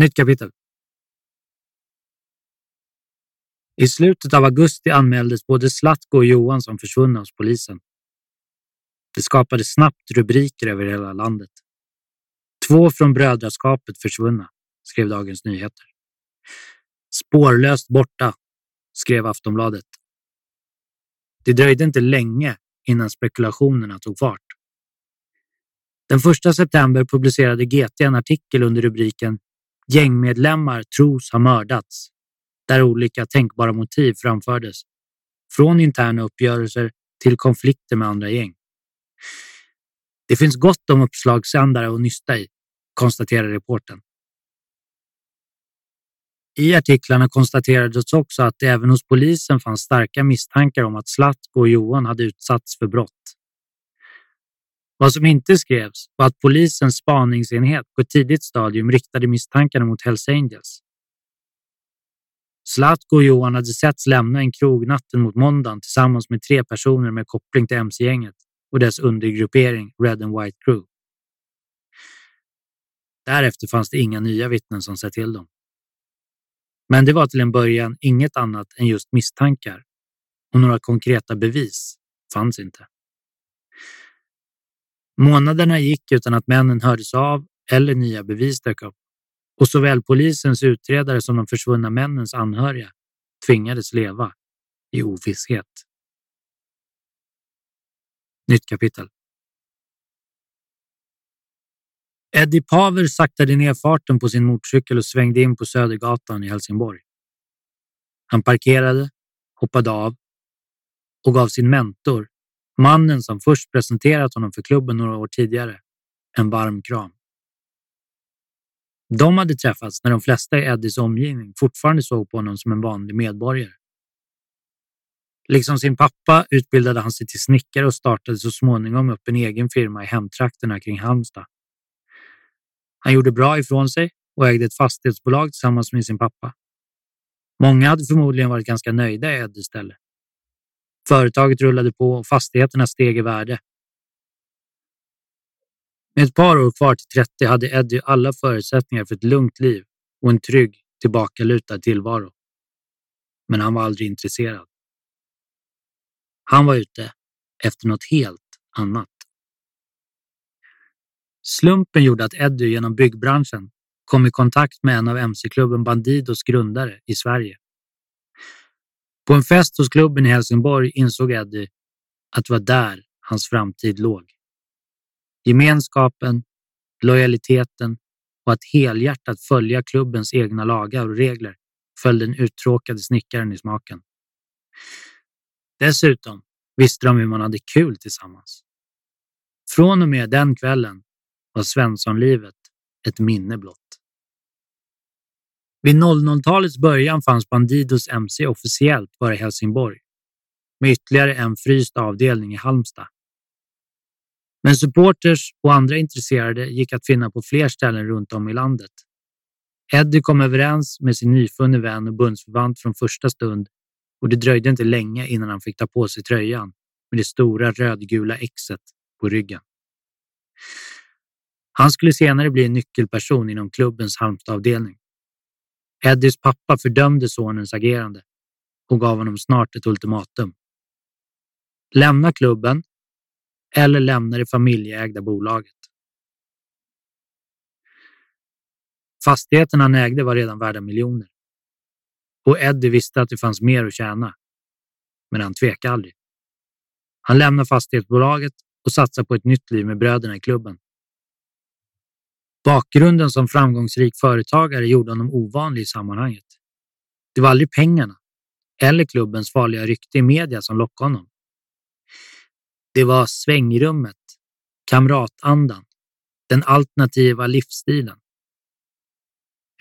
Nytt kapitel. I slutet av augusti anmäldes både Slatko och Johan som försvunna hos polisen. Det skapade snabbt rubriker över hela landet. Två från brödraskapet försvunna, skrev Dagens Nyheter. Spårlöst borta, skrev Aftonbladet. Det dröjde inte länge innan spekulationerna tog fart. Den 1 september publicerade GT en artikel under rubriken Gängmedlemmar tros ha mördats, där olika tänkbara motiv framfördes. Från interna uppgörelser till konflikter med andra gäng. Det finns gott om uppslagsändare att nysta i, konstaterar reporten. I artiklarna konstaterades också att det även hos polisen fanns starka misstankar om att Zlatko och Johan hade utsatts för brott. Vad som inte skrevs var att polisens spaningsenhet på ett tidigt stadium riktade misstankarna mot Hells Angels. Zlatko och Johan hade setts lämna en krog natten mot måndagen tillsammans med tre personer med koppling till mc-gänget och dess undergruppering Red and White Crew. Därefter fanns det inga nya vittnen som sett till dem. Men det var till en början inget annat än just misstankar och några konkreta bevis fanns inte. Månaderna gick utan att männen hördes av eller nya bevis dök upp och såväl polisens utredare som de försvunna männens anhöriga tvingades leva i ovisshet. Nytt kapitel. Eddie Paver saktade ner farten på sin motorcykel och svängde in på Södergatan i Helsingborg. Han parkerade, hoppade av och gav sin mentor, mannen som först presenterat honom för klubben några år tidigare, en varm kram. De hade träffats när de flesta i Eddies omgivning fortfarande såg på honom som en vanlig medborgare. Liksom sin pappa utbildade han sig till snickare och startade så småningom upp en egen firma i hemtrakterna kring Halmstad. Han gjorde bra ifrån sig och ägde ett fastighetsbolag tillsammans med sin pappa. Många hade förmodligen varit ganska nöjda i Eddies ställe. Företaget rullade på och fastigheterna steg i värde. Med ett par år kvar till 30 hade Eddie alla förutsättningar för ett lugnt liv och en trygg, tillbakalutad tillvaro. Men han var aldrig intresserad. Han var ute efter något helt annat. Slumpen gjorde att Eddie genom byggbranschen kom i kontakt med en av mc-klubben Bandidos grundare i Sverige. På en fest hos klubben i Helsingborg insåg Eddie att det var där hans framtid låg. Gemenskapen, lojaliteten och att helhjärtat följa klubbens egna lagar och regler föll den uttråkade snickaren i smaken. Dessutom visste de hur man hade kul tillsammans. Från och med den kvällen var Svenssonlivet ett minne blott. Vid 00-talets början fanns Bandidos MC officiellt bara i Helsingborg, med ytterligare en fryst avdelning i Halmstad. Men supporters och andra intresserade gick att finna på fler ställen runt om i landet. Eddie kom överens med sin nyfunne vän och bundsförvant från första stund och det dröjde inte länge innan han fick ta på sig tröjan med det stora rödgula exet på ryggen. Han skulle senare bli en nyckelperson inom klubbens Halmstadavdelning. Eddies pappa fördömde sonens agerande och gav honom snart ett ultimatum. Lämna klubben eller lämna det familjeägda bolaget. Fastigheten han ägde var redan värda miljoner. Och Eddie visste att det fanns mer att tjäna. Men han tvekade aldrig. Han lämnade fastighetsbolaget och satsade på ett nytt liv med bröderna i klubben. Bakgrunden som framgångsrik företagare gjorde honom ovanlig i sammanhanget. Det var aldrig pengarna eller klubbens farliga rykte i media som lockade honom. Det var svängrummet, kamratandan, den alternativa livsstilen.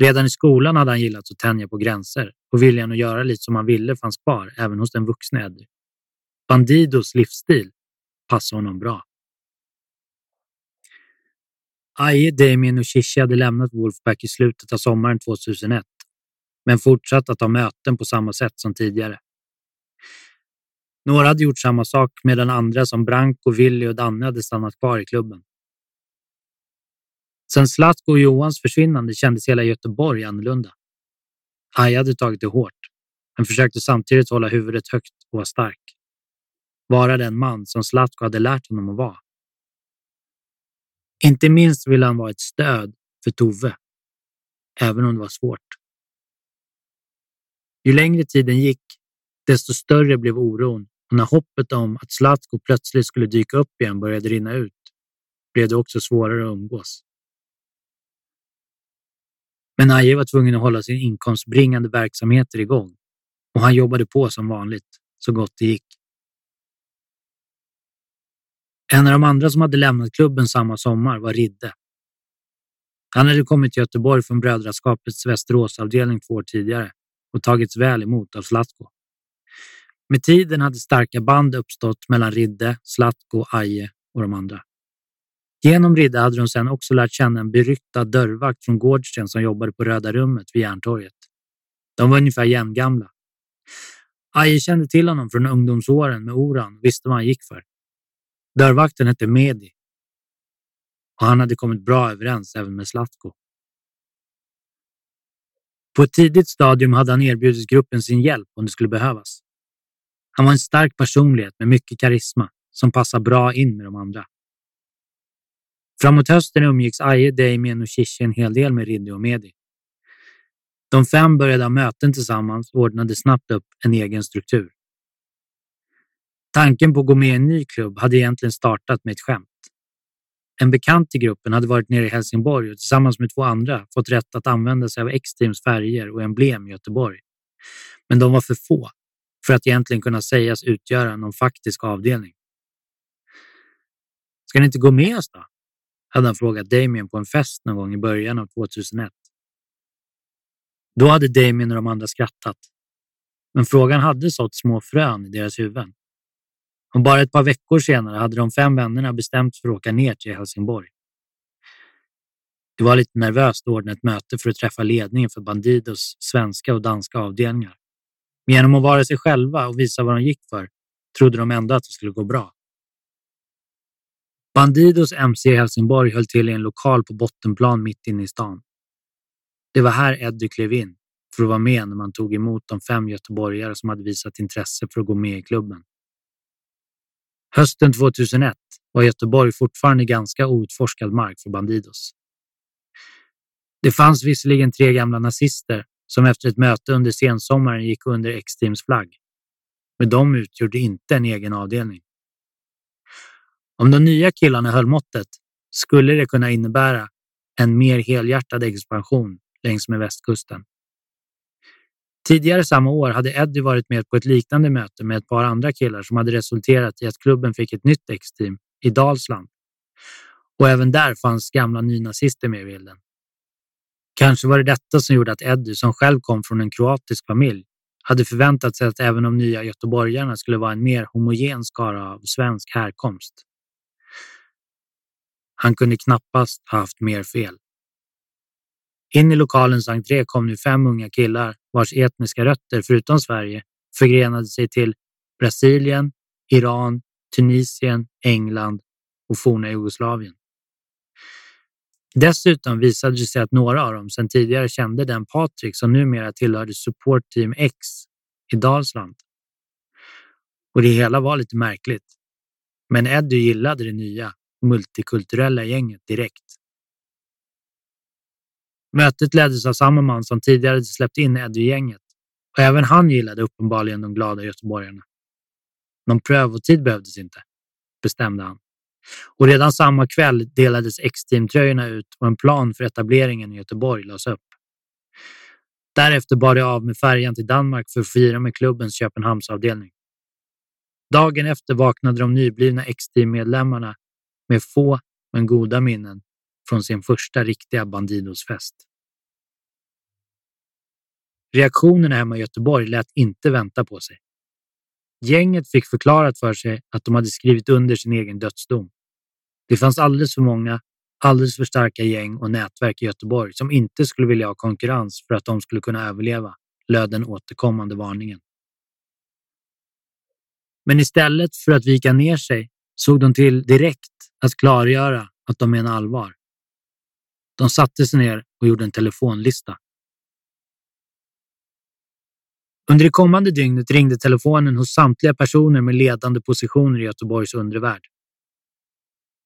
Redan i skolan hade han gillat att tänja på gränser och viljan att göra lite som han ville fanns kvar även hos den vuxna Eddie. Bandidos livsstil passade honom bra. Aje, Damien och Shishi hade lämnat Wolfpack i slutet av sommaren 2001, men fortsatt att ha möten på samma sätt som tidigare. Några hade gjort samma sak medan andra som Branko, Willy och Danne hade stannat kvar i klubben. Sen Zlatko och Johans försvinnande kändes hela Göteborg annorlunda. Aja hade tagit det hårt, men försökte samtidigt hålla huvudet högt och vara stark. Vara den man som Zlatko hade lärt honom att vara. Inte minst ville han vara ett stöd för Tove, även om det var svårt. Ju längre tiden gick, desto större blev oron och när hoppet om att Zlatko plötsligt skulle dyka upp igen började rinna ut blev det också svårare att umgås. Men Aje var tvungen att hålla sin inkomstbringande verksamheter igång och han jobbade på som vanligt, så gott det gick. En av de andra som hade lämnat klubben samma sommar var Ridde. Han hade kommit till Göteborg från Brödraskapets Västeråsavdelning två år tidigare och tagits väl emot av Zlatko. Med tiden hade starka band uppstått mellan Ridde, Zlatko, Aje och de andra. Genom Ridde hade de sedan också lärt känna en beryktad dörrvakt från Gårdsten som jobbade på Röda rummet vid Järntorget. De var ungefär jämngamla. Aje kände till honom från ungdomsåren med Oran och visste vad han gick för. Dörrvakten hette Medi och han hade kommit bra överens även med Zlatko. På ett tidigt stadium hade han erbjudit gruppen sin hjälp om det skulle behövas. Han var en stark personlighet med mycket karisma som passade bra in med de andra. Framåt hösten umgicks Aje, Damien och Shishi en hel del med Riddy och Medi. De fem började ha möten tillsammans och ordnade snabbt upp en egen struktur. Tanken på att gå med i en ny klubb hade egentligen startat med ett skämt. En bekant i gruppen hade varit nere i Helsingborg och tillsammans med två andra fått rätt att använda sig av X-Teams färger och emblem i Göteborg. Men de var för få för att egentligen kunna sägas utgöra någon faktisk avdelning. Ska ni inte gå med oss då? hade han frågat Damien på en fest någon gång i början av 2001. Då hade Damien och de andra skrattat. Men frågan hade sått små frön i deras huvuden. Och bara ett par veckor senare hade de fem vännerna bestämt för att åka ner till Helsingborg. Det var lite nervöst att ordna ett möte för att träffa ledningen för Bandidos svenska och danska avdelningar. Men genom att vara sig själva och visa vad de gick för trodde de ändå att det skulle gå bra. Bandidos MC i Helsingborg höll till i en lokal på bottenplan mitt inne i stan. Det var här Eddie klev in för att vara med när man tog emot de fem göteborgare som hade visat intresse för att gå med i klubben. Hösten 2001 var Göteborg fortfarande ganska outforskad mark för Bandidos. Det fanns visserligen tre gamla nazister som efter ett möte under sensommaren gick under X-Teams flagg. Men de utgjorde inte en egen avdelning. Om de nya killarna höll måttet skulle det kunna innebära en mer helhjärtad expansion längs med västkusten. Tidigare samma år hade Eddie varit med på ett liknande möte med ett par andra killar som hade resulterat i att klubben fick ett nytt X-team i Dalsland. Och även där fanns gamla nynazister med i bilden. Kanske var det detta som gjorde att Eddie, som själv kom från en kroatisk familj, hade förväntat sig att även de nya göteborgarna skulle vara en mer homogen skara av svensk härkomst. Han kunde knappast ha haft mer fel. In i lokalens entré kom nu fem unga killar vars etniska rötter, förutom Sverige, förgrenade sig till Brasilien, Iran, Tunisien, England och forna Jugoslavien. Dessutom visade det sig att några av dem sedan tidigare kände den Patrik som numera tillhörde Support Team X i Dalsland. Och det hela var lite märkligt. Men Eddie gillade det nya, multikulturella gänget direkt. Mötet leddes av samma man som tidigare släppt in Eddie-gänget och även han gillade uppenbarligen de glada göteborgarna. Någon prövotid behövdes inte, bestämde han. Och redan samma kväll delades X-team-tröjorna ut och en plan för etableringen i Göteborg lades upp. Därefter bar de av med färjan till Danmark för att fira med klubbens Köpenhamnsavdelning. Dagen efter vaknade de nyblivna X-team-medlemmarna med få men goda minnen från sin första riktiga Bandidosfest. Reaktionerna hemma i Göteborg lät inte vänta på sig. Gänget fick förklarat för sig att de hade skrivit under sin egen dödsdom. Det fanns alldeles för många, alldeles för starka gäng och nätverk i Göteborg som inte skulle vilja ha konkurrens för att de skulle kunna överleva, löd den återkommande varningen. Men istället för att vika ner sig såg de till direkt att klargöra att de menar allvar. De satte sig ner och gjorde en telefonlista. Under det kommande dygnet ringde telefonen hos samtliga personer med ledande positioner i Göteborgs undervärld.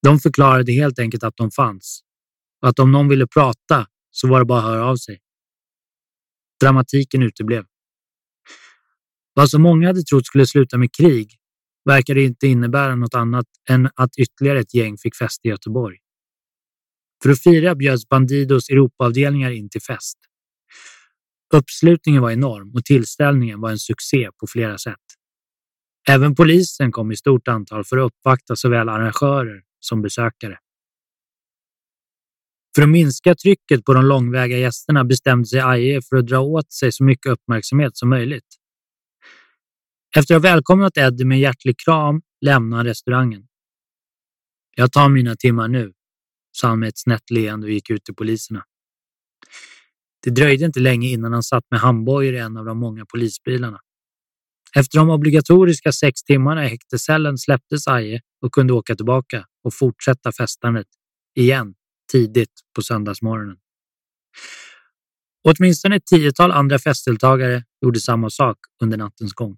De förklarade helt enkelt att de fanns och att om någon ville prata så var det bara att höra av sig. Dramatiken uteblev. Vad så många hade trott skulle sluta med krig verkade inte innebära något annat än att ytterligare ett gäng fick fäste i Göteborg. För att fira bjöds Bandidos Europaavdelningar in till fest. Uppslutningen var enorm och tillställningen var en succé på flera sätt. Även polisen kom i stort antal för att uppvakta såväl arrangörer som besökare. För att minska trycket på de långväga gästerna bestämde sig Aje för att dra åt sig så mycket uppmärksamhet som möjligt. Efter att ha välkomnat Eddie med en hjärtlig kram lämnade han restaurangen. Jag tar mina timmar nu, sa han med ett snett leende och gick ut till poliserna. Det dröjde inte länge innan han satt med handbojor i en av de många polisbilarna. Efter de obligatoriska sex timmarna i häktescellen släpptes Aje och kunde åka tillbaka och fortsätta festandet igen tidigt på söndagsmorgonen. Åtminstone ett tiotal andra festdeltagare gjorde samma sak under nattens gång.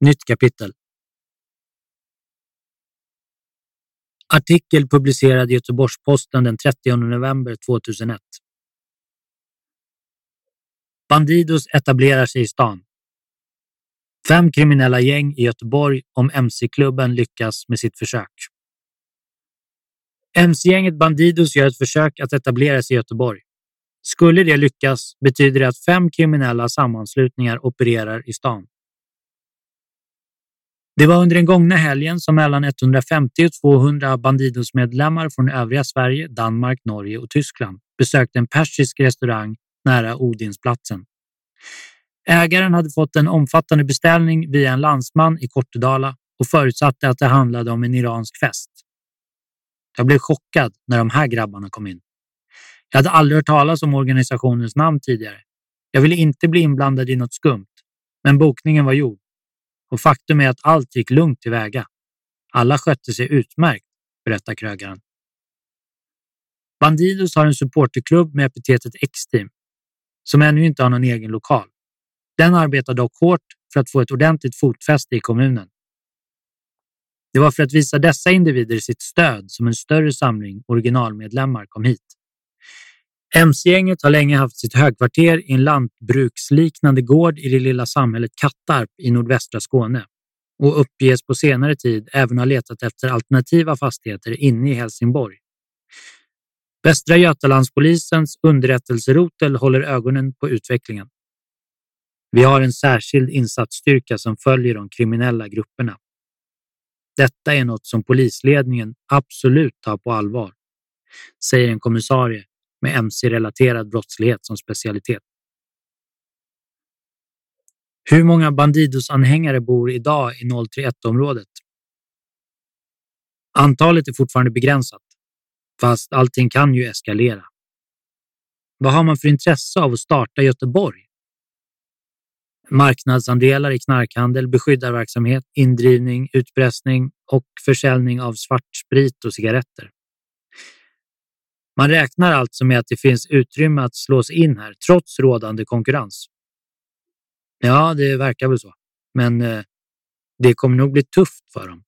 Nytt kapitel. Artikel publicerad i Göteborgs-Posten den 30 november 2001. Bandidos etablerar sig i stan. Fem kriminella gäng i Göteborg om MC-klubben lyckas med sitt försök. MC-gänget Bandidos gör ett försök att etablera sig i Göteborg. Skulle det lyckas betyder det att fem kriminella sammanslutningar opererar i stan. Det var under den gångna helgen som mellan 150 och 200 Bandidos-medlemmar från övriga Sverige, Danmark, Norge och Tyskland besökte en persisk restaurang nära Odinsplatsen. Ägaren hade fått en omfattande beställning via en landsman i Kortedala och förutsatte att det handlade om en iransk fest. Jag blev chockad när de här grabbarna kom in. Jag hade aldrig hört talas om organisationens namn tidigare. Jag ville inte bli inblandad i något skumt, men bokningen var gjord. Och faktum är att allt gick lugnt tillväga. Alla skötte sig utmärkt, berättar krögaren. Bandidos har en supporterklubb med epitetet X-team som ännu inte har någon egen lokal. Den arbetar dock hårt för att få ett ordentligt fotfäste i kommunen. Det var för att visa dessa individer sitt stöd som en större samling originalmedlemmar kom hit. MC-gänget har länge haft sitt högkvarter i en lantbruksliknande gård i det lilla samhället Kattarp i nordvästra Skåne och uppges på senare tid även ha letat efter alternativa fastigheter inne i Helsingborg. Västra Götalandspolisens underrättelserotel håller ögonen på utvecklingen. Vi har en särskild insatsstyrka som följer de kriminella grupperna. Detta är något som polisledningen absolut tar på allvar, säger en kommissarie med mc-relaterad brottslighet som specialitet. Hur många Bandidos-anhängare bor idag i 031-området? Antalet är fortfarande begränsat, fast allting kan ju eskalera. Vad har man för intresse av att starta Göteborg? Marknadsandelar i knarkhandel, beskyddarverksamhet, indrivning, utpressning och försäljning av svartsprit och cigaretter. Man räknar alltså med att det finns utrymme att slå sig in här trots rådande konkurrens. Ja, det verkar väl så. Men eh, det kommer nog bli tufft för dem.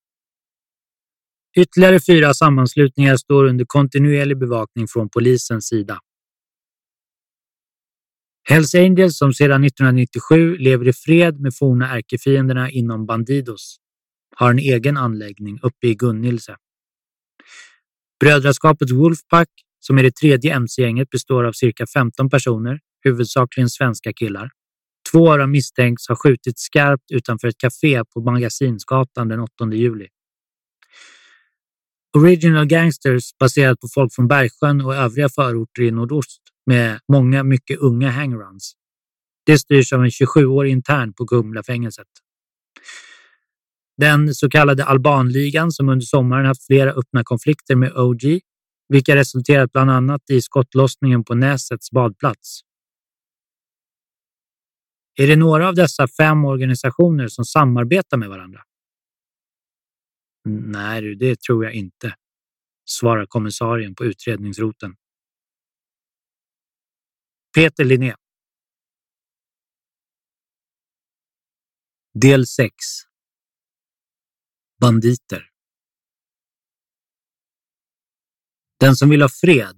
Ytterligare fyra sammanslutningar står under kontinuerlig bevakning från polisens sida. Hells Angels som sedan 1997 lever i fred med forna ärkefienderna inom Bandidos har en egen anläggning uppe i Gunnilse. Brödraskapet Wolfpack, som är det tredje mc-gänget, består av cirka 15 personer, huvudsakligen svenska killar. Två av dem misstänks ha skjutit skarpt utanför ett café på Magasinsgatan den 8 juli. Original Gangsters baserat på folk från Bergsjön och övriga förorter i nordost med många mycket unga hangruns. Det styrs av en 27-årig intern på Kumlafängelset. Den så kallade Albanligan som under sommaren haft flera öppna konflikter med OG, vilka resulterat bland annat i skottlossningen på Näsets badplats. Är det några av dessa fem organisationer som samarbetar med varandra? Nej, det tror jag inte, svarar kommissarien på utredningsroten. Peter Linné. Del 6 Banditer Den som vill ha fred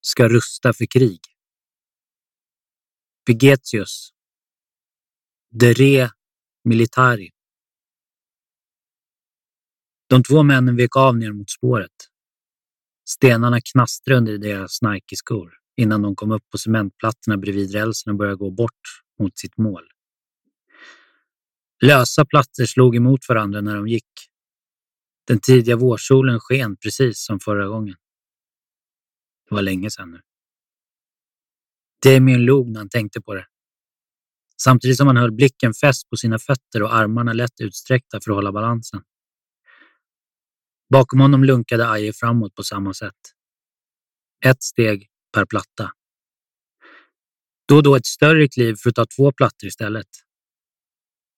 ska rusta för krig. Vegetius De Re Militari De två männen vek av ner mot spåret. Stenarna knastrade under deras Nike-skor innan de kom upp på cementplattorna bredvid rälsen och började gå bort mot sitt mål. Lösa plattor slog emot varandra när de gick. Den tidiga vårsolen sken precis som förra gången. Det var länge sedan nu. Damien log när han tänkte på det. Samtidigt som han höll blicken fäst på sina fötter och armarna lätt utsträckta för att hålla balansen. Bakom honom lunkade Aje framåt på samma sätt. Ett steg per platta. Då och då ett större kliv för att ta två plattor istället.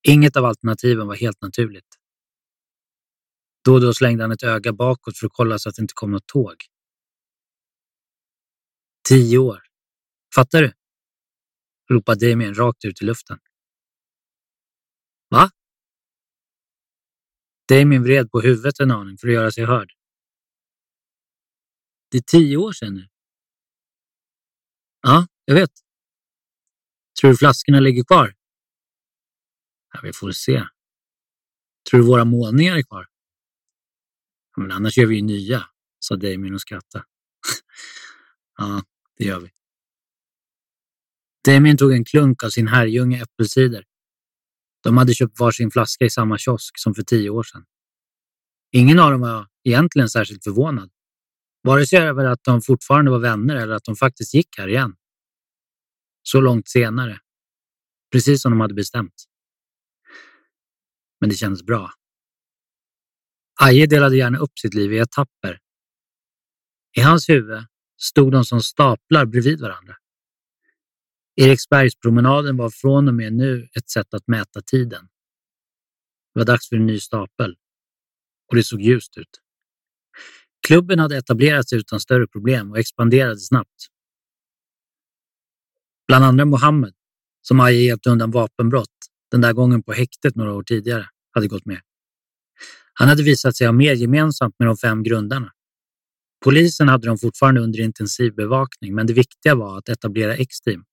Inget av alternativen var helt naturligt. Då och då slängde han ett öga bakåt för att kolla så att det inte kom något tåg. Tio år. Fattar du? ropade Damien rakt ut i luften. Va? Damien vred på huvudet en aning för att göra sig hörd. Det är tio år sedan nu. Ja, jag vet. Tror du flaskorna ligger kvar? Ja, vi får se. Tror du våra målningar är kvar? Ja, men annars gör vi ju nya, sa Damien och skrattade. ja, det gör vi. Damien tog en klunk av sin Herrljunga äppelcider. De hade köpt varsin flaska i samma kiosk som för tio år sedan. Ingen av dem var egentligen särskilt förvånad. Vare sig över att de fortfarande var vänner eller att de faktiskt gick här igen. Så långt senare. Precis som de hade bestämt. Men det kändes bra. Aje delade gärna upp sitt liv i etapper. I hans huvud stod de som staplar bredvid varandra. Eriksbergspromenaden var från och med nu ett sätt att mäta tiden. Det var dags för en ny stapel och det såg ljust ut. Klubben hade etablerat sig utan större problem och expanderade snabbt. Bland andra Mohammed, som Aje hjälpte undan vapenbrott, den där gången på häktet några år tidigare, hade gått med. Han hade visat sig ha mer gemensamt med de fem grundarna. Polisen hade de fortfarande under intensiv bevakning, men det viktiga var att etablera X-team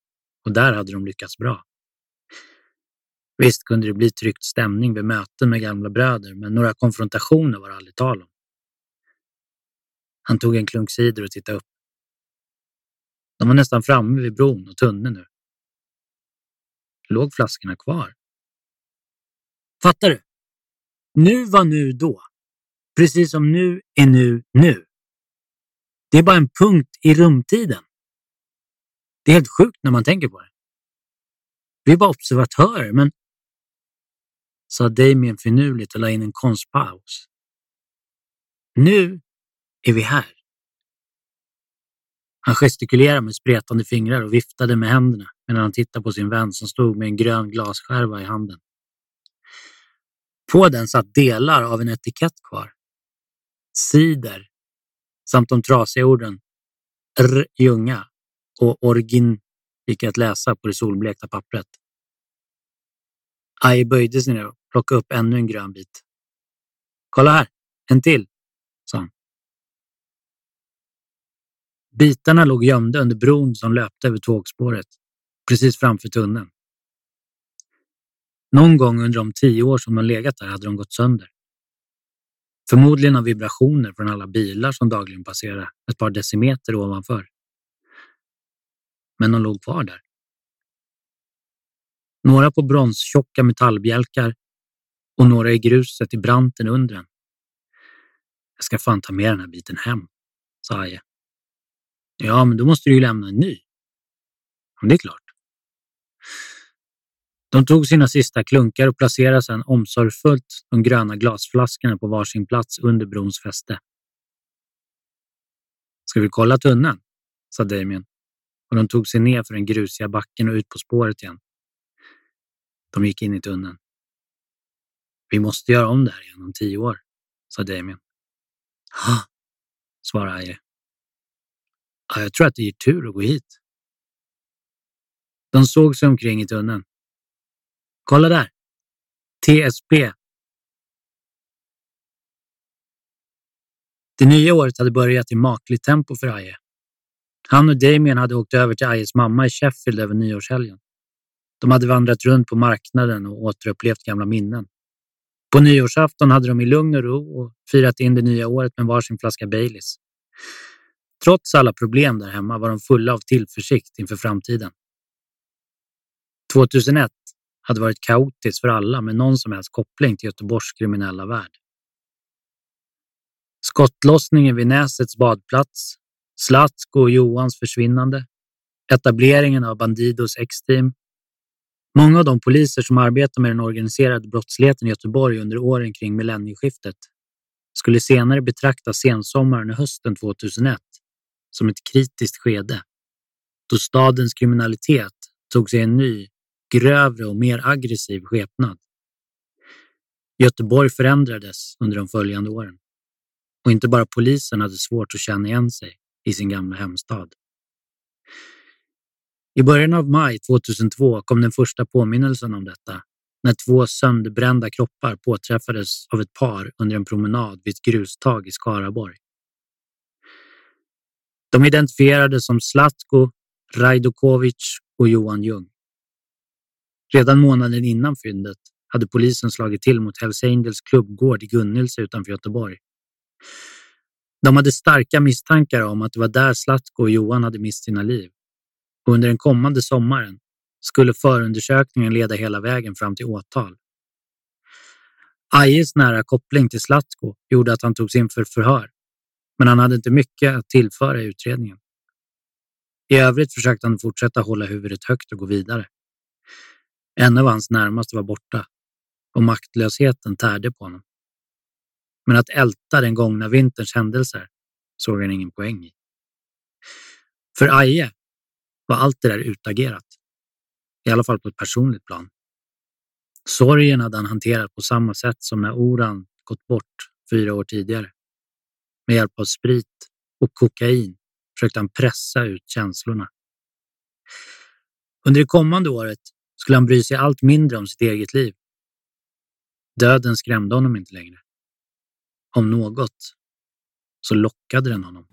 och där hade de lyckats bra. Visst kunde det bli tryckt stämning vid möten med gamla bröder, men några konfrontationer var det aldrig tal om. Han tog en klunk cider och tittade upp. De var nästan framme vid bron och tunneln nu. Låg flaskorna kvar? Fattar du? Nu var nu då. Precis som nu är nu nu. Det är bara en punkt i rumtiden. Det är helt sjukt när man tänker på det. Vi är bara observatörer, men sa Damien finurligt och la in en konstpaus. Nu är vi här. Han gestikulerade med spretande fingrar och viftade med händerna medan han tittade på sin vän som stod med en grön glasskärva i handen. På den satt delar av en etikett kvar. Cider samt de trasiga orden R. Ljunga och Orgin gick att läsa på det solblekta pappret. Aj böjde sig ner och plockade upp ännu en grön bit. Kolla här, en till, sa han. Bitarna låg gömda under bron som löpte över tågspåret, precis framför tunneln. Någon gång under de tio år som de legat där hade de gått sönder. Förmodligen av vibrationer från alla bilar som dagligen passerade ett par decimeter ovanför. Men de låg kvar där. Några på bronstjocka metallbjälkar och några i gruset i branten under den. Jag ska fan ta med den här biten hem, sa Aje. Ja, men då måste du ju lämna en ny. Men det är klart. De tog sina sista klunkar och placerade sedan omsorgsfullt de gröna glasflaskorna på varsin plats under brons fäste. Ska vi kolla tunneln? sa Damien och de tog sig ner för den grusiga backen och ut på spåret igen. De gick in i tunneln. Vi måste göra om det här igen om tio år, sa Damien. Ha, svarade Aje. Ja, jag tror att det ger tur att gå hit. De såg sig omkring i tunneln. Kolla där! TSB. Det nya året hade börjat i makligt tempo för Aje. Han och Damien hade åkt över till Ajes mamma i Sheffield över nyårshelgen. De hade vandrat runt på marknaden och återupplevt gamla minnen. På nyårsafton hade de i lugn och ro och firat in det nya året med varsin flaska Baileys. Trots alla problem där hemma var de fulla av tillförsikt inför framtiden. 2001 hade varit kaotiskt för alla med någon som helst koppling till Göteborgs kriminella värld. Skottlossningen vid Näsets badplats, Slatko och Johans försvinnande, etableringen av Bandidos X-team. Många av de poliser som arbetar med den organiserade brottsligheten i Göteborg under åren kring millennieskiftet skulle senare betrakta sensommaren och hösten 2001 som ett kritiskt skede då stadens kriminalitet tog sig en ny, grövre och mer aggressiv skepnad. Göteborg förändrades under de följande åren och inte bara polisen hade svårt att känna igen sig i sin gamla hemstad. I början av maj 2002 kom den första påminnelsen om detta när två sönderbrända kroppar påträffades av ett par under en promenad vid ett grustag i Skaraborg. De identifierades som Slatko, Rajdokovic och Johan Ljung. Redan månaden innan fyndet hade polisen slagit till mot Hells Angels klubbgård i Gunnilse utanför Göteborg. De hade starka misstankar om att det var där Slatko och Johan hade mist sina liv. Och under den kommande sommaren skulle förundersökningen leda hela vägen fram till åtal. Ajes nära koppling till Slatko gjorde att han togs in för förhör, men han hade inte mycket att tillföra i utredningen. I övrigt försökte han fortsätta hålla huvudet högt och gå vidare. En av hans närmaste var borta och maktlösheten tärde på honom. Men att älta den gångna vinterns händelser såg han ingen poäng i. För Aje var allt det där utagerat. I alla fall på ett personligt plan. Sorgen hade han hanterat på samma sätt som när Oran gått bort fyra år tidigare. Med hjälp av sprit och kokain försökte han pressa ut känslorna. Under det kommande året skulle han bry sig allt mindre om sitt eget liv. Döden skrämde honom inte längre. Om något så lockade den honom.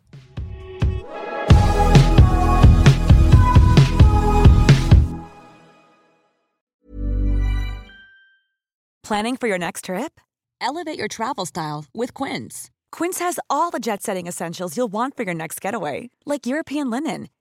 Planning for your next trip? Elevate your travel style with Quince. Quince has all the jet setting essentials you'll want for your next getaway, like European linen,